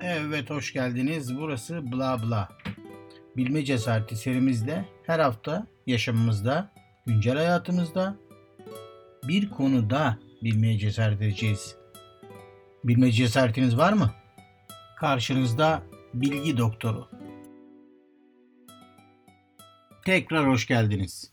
Evet hoş geldiniz. Burası Bla Bla. Bilme cesareti serimizde her hafta yaşamımızda, güncel hayatımızda bir konuda bilmeye cesaret edeceğiz. Bilme cesaretiniz var mı? Karşınızda bilgi doktoru. Tekrar hoş geldiniz.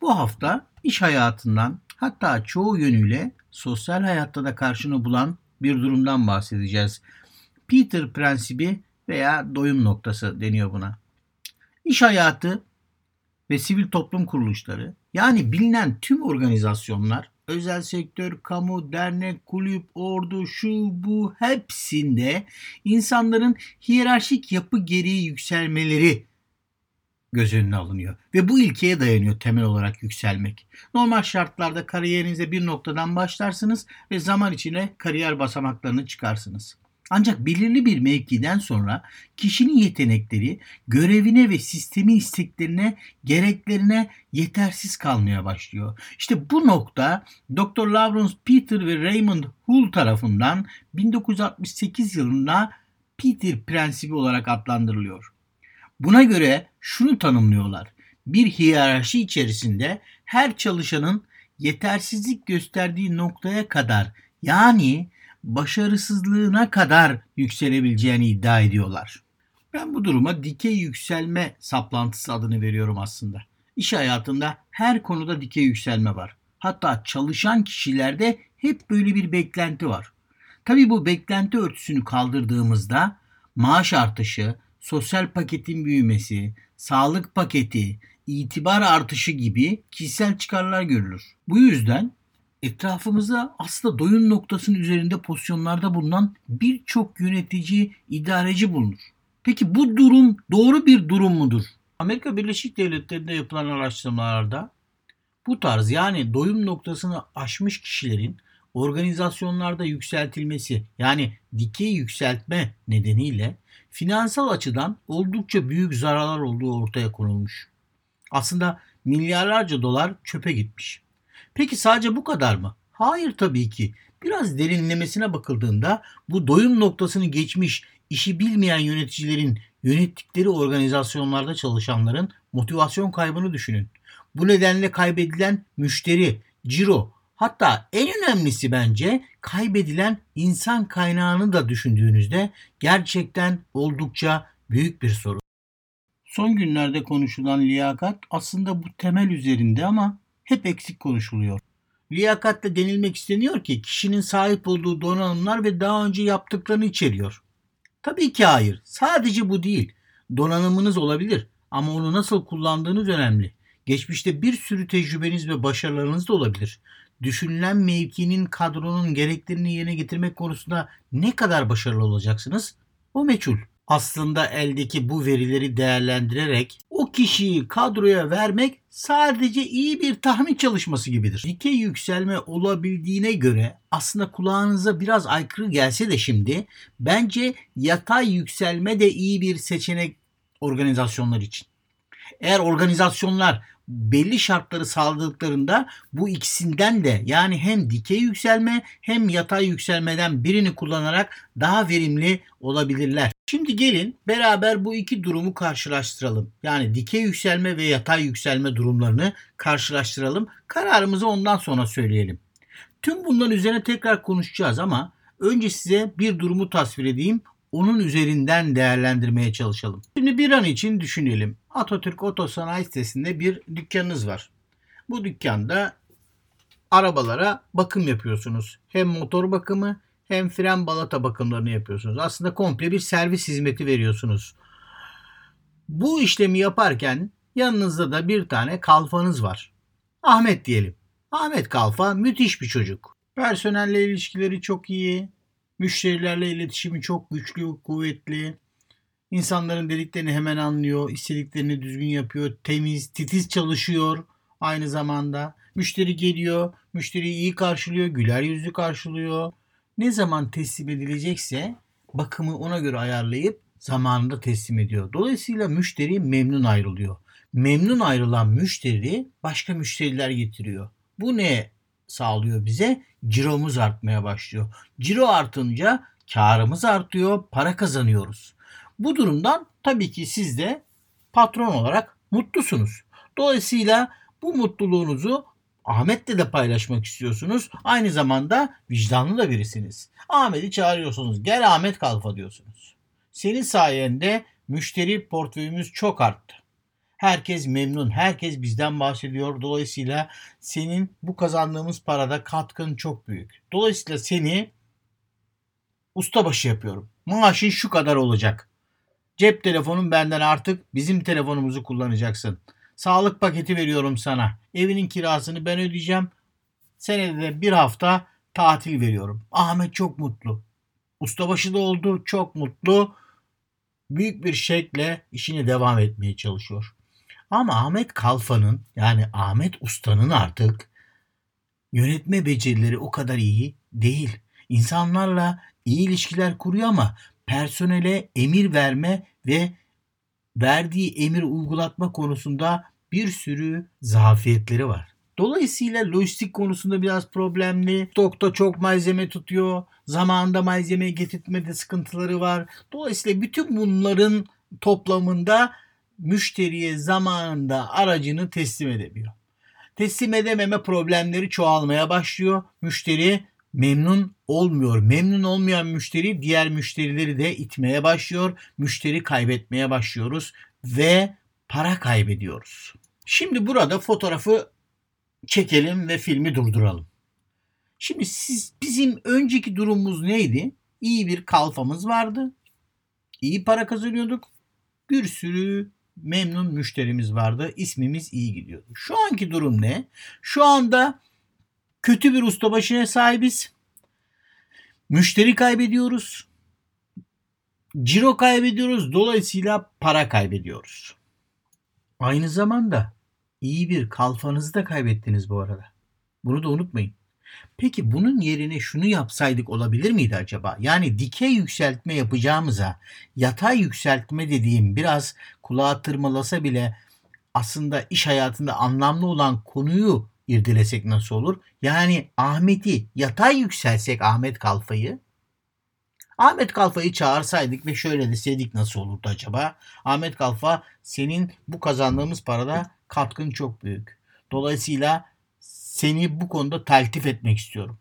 Bu hafta iş hayatından hatta çoğu yönüyle sosyal hayatta da karşını bulan bir durumdan bahsedeceğiz. Peter prensibi veya doyum noktası deniyor buna. İş hayatı ve sivil toplum kuruluşları yani bilinen tüm organizasyonlar özel sektör, kamu, dernek, kulüp, ordu, şu bu hepsinde insanların hiyerarşik yapı gereği yükselmeleri göz önüne alınıyor. Ve bu ilkeye dayanıyor temel olarak yükselmek. Normal şartlarda kariyerinize bir noktadan başlarsınız ve zaman içine kariyer basamaklarını çıkarsınız. Ancak belirli bir mevkiden sonra kişinin yetenekleri görevine ve sistemin isteklerine, gereklerine yetersiz kalmaya başlıyor. İşte bu nokta Dr. Lawrence Peter ve Raymond Hull tarafından 1968 yılında Peter prensibi olarak adlandırılıyor. Buna göre şunu tanımlıyorlar. Bir hiyerarşi içerisinde her çalışanın yetersizlik gösterdiği noktaya kadar yani başarısızlığına kadar yükselebileceğini iddia ediyorlar. Ben bu duruma dikey yükselme saplantısı adını veriyorum aslında. İş hayatında her konuda dikey yükselme var. Hatta çalışan kişilerde hep böyle bir beklenti var. Tabii bu beklenti örtüsünü kaldırdığımızda maaş artışı, sosyal paketin büyümesi, sağlık paketi, itibar artışı gibi kişisel çıkarlar görülür. Bu yüzden etrafımızda aslında doyum noktasının üzerinde pozisyonlarda bulunan birçok yönetici, idareci bulunur. Peki bu durum doğru bir durum mudur? Amerika Birleşik Devletleri'nde yapılan araştırmalarda bu tarz yani doyum noktasını aşmış kişilerin organizasyonlarda yükseltilmesi yani dikey yükseltme nedeniyle finansal açıdan oldukça büyük zararlar olduğu ortaya konulmuş. Aslında milyarlarca dolar çöpe gitmiş. Peki sadece bu kadar mı? Hayır tabii ki. Biraz derinlemesine bakıldığında bu doyum noktasını geçmiş işi bilmeyen yöneticilerin yönettikleri organizasyonlarda çalışanların motivasyon kaybını düşünün. Bu nedenle kaybedilen müşteri, ciro, hatta en önemlisi bence kaybedilen insan kaynağını da düşündüğünüzde gerçekten oldukça büyük bir sorun. Son günlerde konuşulan liyakat aslında bu temel üzerinde ama hep eksik konuşuluyor. Liyakatle denilmek isteniyor ki kişinin sahip olduğu donanımlar ve daha önce yaptıklarını içeriyor. Tabii ki hayır. Sadece bu değil. Donanımınız olabilir ama onu nasıl kullandığınız önemli. Geçmişte bir sürü tecrübeniz ve başarılarınız da olabilir. Düşünülen mevkinin kadronun gereklerini yerine getirmek konusunda ne kadar başarılı olacaksınız? O meçhul aslında eldeki bu verileri değerlendirerek o kişiyi kadroya vermek sadece iyi bir tahmin çalışması gibidir. Dikey yükselme olabildiğine göre aslında kulağınıza biraz aykırı gelse de şimdi bence yatay yükselme de iyi bir seçenek organizasyonlar için. Eğer organizasyonlar belli şartları sağladıklarında bu ikisinden de yani hem dikey yükselme hem yatay yükselmeden birini kullanarak daha verimli olabilirler. Şimdi gelin beraber bu iki durumu karşılaştıralım. Yani dikey yükselme ve yatay yükselme durumlarını karşılaştıralım. Kararımızı ondan sonra söyleyelim. Tüm bunların üzerine tekrar konuşacağız ama önce size bir durumu tasvir edeyim onun üzerinden değerlendirmeye çalışalım. Şimdi bir an için düşünelim. Atatürk Otosanayi sitesinde bir dükkanınız var. Bu dükkanda arabalara bakım yapıyorsunuz. Hem motor bakımı hem fren balata bakımlarını yapıyorsunuz. Aslında komple bir servis hizmeti veriyorsunuz. Bu işlemi yaparken yanınızda da bir tane kalfanız var. Ahmet diyelim. Ahmet Kalfa müthiş bir çocuk. Personelle ilişkileri çok iyi. Müşterilerle iletişimi çok güçlü, kuvvetli. İnsanların dediklerini hemen anlıyor, istediklerini düzgün yapıyor, temiz, titiz çalışıyor aynı zamanda. Müşteri geliyor, müşteriyi iyi karşılıyor, güler yüzlü karşılıyor. Ne zaman teslim edilecekse bakımı ona göre ayarlayıp zamanında teslim ediyor. Dolayısıyla müşteri memnun ayrılıyor. Memnun ayrılan müşteri başka müşteriler getiriyor. Bu ne sağlıyor bize? Ciromuz artmaya başlıyor. Ciro artınca karımız artıyor, para kazanıyoruz. Bu durumdan tabii ki siz de patron olarak mutlusunuz. Dolayısıyla bu mutluluğunuzu Ahmet'le de paylaşmak istiyorsunuz. Aynı zamanda vicdanlı da birisiniz. Ahmet'i çağırıyorsunuz. Gel Ahmet Kalfa diyorsunuz. Senin sayende müşteri portföyümüz çok arttı. Herkes memnun. Herkes bizden bahsediyor. Dolayısıyla senin bu kazandığımız parada katkın çok büyük. Dolayısıyla seni ustabaşı yapıyorum. Maaşın şu kadar olacak. Cep telefonun benden artık bizim telefonumuzu kullanacaksın. Sağlık paketi veriyorum sana. Evinin kirasını ben ödeyeceğim. Senede de bir hafta tatil veriyorum. Ahmet çok mutlu. Ustabaşı da oldu. Çok mutlu. Büyük bir şekle işini devam etmeye çalışıyor. Ama Ahmet Kalfa'nın yani Ahmet Usta'nın artık yönetme becerileri o kadar iyi değil. İnsanlarla iyi ilişkiler kuruyor ama personele emir verme ve verdiği emir uygulatma konusunda bir sürü zafiyetleri var. Dolayısıyla lojistik konusunda biraz problemli. Stokta çok malzeme tutuyor. Zamanında malzeme getirtmede sıkıntıları var. Dolayısıyla bütün bunların toplamında müşteriye zamanında aracını teslim edemiyor. Teslim edememe problemleri çoğalmaya başlıyor. Müşteri memnun olmuyor. Memnun olmayan müşteri diğer müşterileri de itmeye başlıyor. Müşteri kaybetmeye başlıyoruz ve para kaybediyoruz. Şimdi burada fotoğrafı çekelim ve filmi durduralım. Şimdi siz bizim önceki durumumuz neydi? İyi bir kalfamız vardı. İyi para kazanıyorduk. Bir sürü memnun müşterimiz vardı. İsmimiz iyi gidiyordu. Şu anki durum ne? Şu anda kötü bir ustabaşına sahibiz. Müşteri kaybediyoruz. Ciro kaybediyoruz. Dolayısıyla para kaybediyoruz. Aynı zamanda iyi bir kalfanızı da kaybettiniz bu arada. Bunu da unutmayın. Peki bunun yerine şunu yapsaydık olabilir miydi acaba? Yani dikey yükseltme yapacağımıza yatay yükseltme dediğim biraz kulağa tırmalasa bile aslında iş hayatında anlamlı olan konuyu irdelesek nasıl olur? Yani Ahmet'i yatay yükselsek Ahmet Kalfa'yı Ahmet Kalfa'yı çağırsaydık ve şöyle deseydik nasıl olurdu acaba? Ahmet Kalfa senin bu kazandığımız parada katkın çok büyük. Dolayısıyla seni bu konuda teltif etmek istiyorum.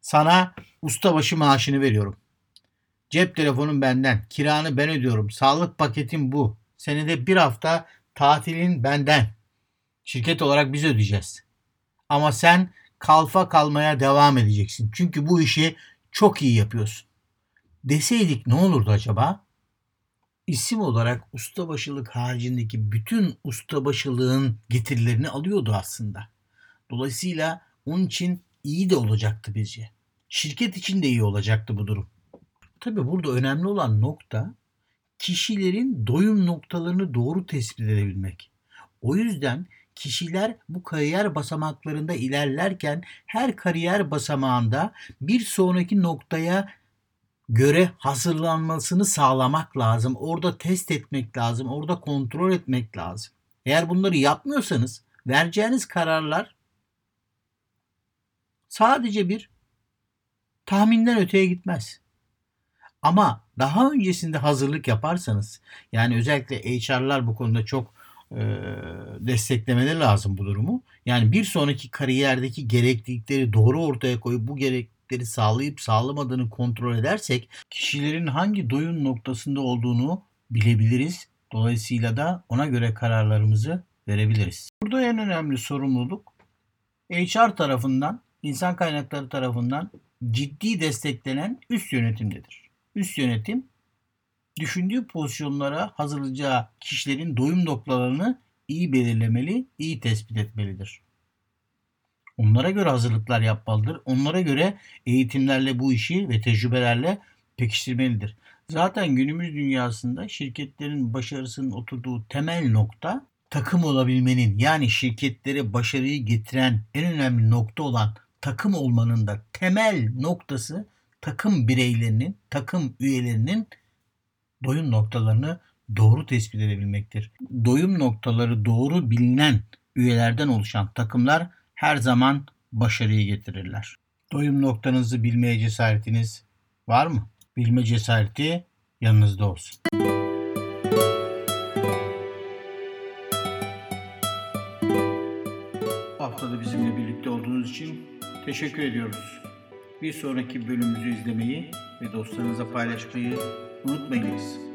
Sana ustabaşı maaşını veriyorum. Cep telefonun benden. Kiranı ben ödüyorum. Sağlık paketim bu. Senede bir hafta tatilin benden. Şirket olarak biz ödeyeceğiz. Ama sen kalfa kalmaya devam edeceksin. Çünkü bu işi çok iyi yapıyorsun. Deseydik ne olurdu acaba? İsim olarak ustabaşılık haricindeki bütün ustabaşılığın getirilerini alıyordu aslında. Dolayısıyla onun için iyi de olacaktı bizce. Şirket için de iyi olacaktı bu durum. Tabii burada önemli olan nokta kişilerin doyum noktalarını doğru tespit edebilmek. O yüzden kişiler bu kariyer basamaklarında ilerlerken her kariyer basamağında bir sonraki noktaya göre hazırlanmasını sağlamak lazım. Orada test etmek lazım. Orada kontrol etmek lazım. Eğer bunları yapmıyorsanız vereceğiniz kararlar sadece bir tahminden öteye gitmez. Ama daha öncesinde hazırlık yaparsanız yani özellikle HR'lar bu konuda çok e, desteklemeleri lazım bu durumu. Yani bir sonraki kariyerdeki gereklilikleri doğru ortaya koyup bu gereklilikleri sağlayıp sağlamadığını kontrol edersek kişilerin hangi doyum noktasında olduğunu bilebiliriz. Dolayısıyla da ona göre kararlarımızı verebiliriz. Burada en önemli sorumluluk HR tarafından, insan kaynakları tarafından ciddi desteklenen üst yönetimdedir. Üst yönetim düşündüğü pozisyonlara hazırlayacağı kişilerin doyum noktalarını iyi belirlemeli, iyi tespit etmelidir. Onlara göre hazırlıklar yapmalıdır. Onlara göre eğitimlerle bu işi ve tecrübelerle pekiştirmelidir. Zaten günümüz dünyasında şirketlerin başarısının oturduğu temel nokta takım olabilmenin yani şirketlere başarıyı getiren en önemli nokta olan takım olmanın da temel noktası takım bireylerinin, takım üyelerinin doyum noktalarını doğru tespit edebilmektir. Doyum noktaları doğru bilinen üyelerden oluşan takımlar her zaman başarıyı getirirler. Doyum noktanızı bilmeye cesaretiniz Var mı? Bilme cesareti yanınızda olsun. Teşekkür ediyoruz. Bir sonraki bölümümüzü izlemeyi ve dostlarınıza paylaşmayı unutmayınız.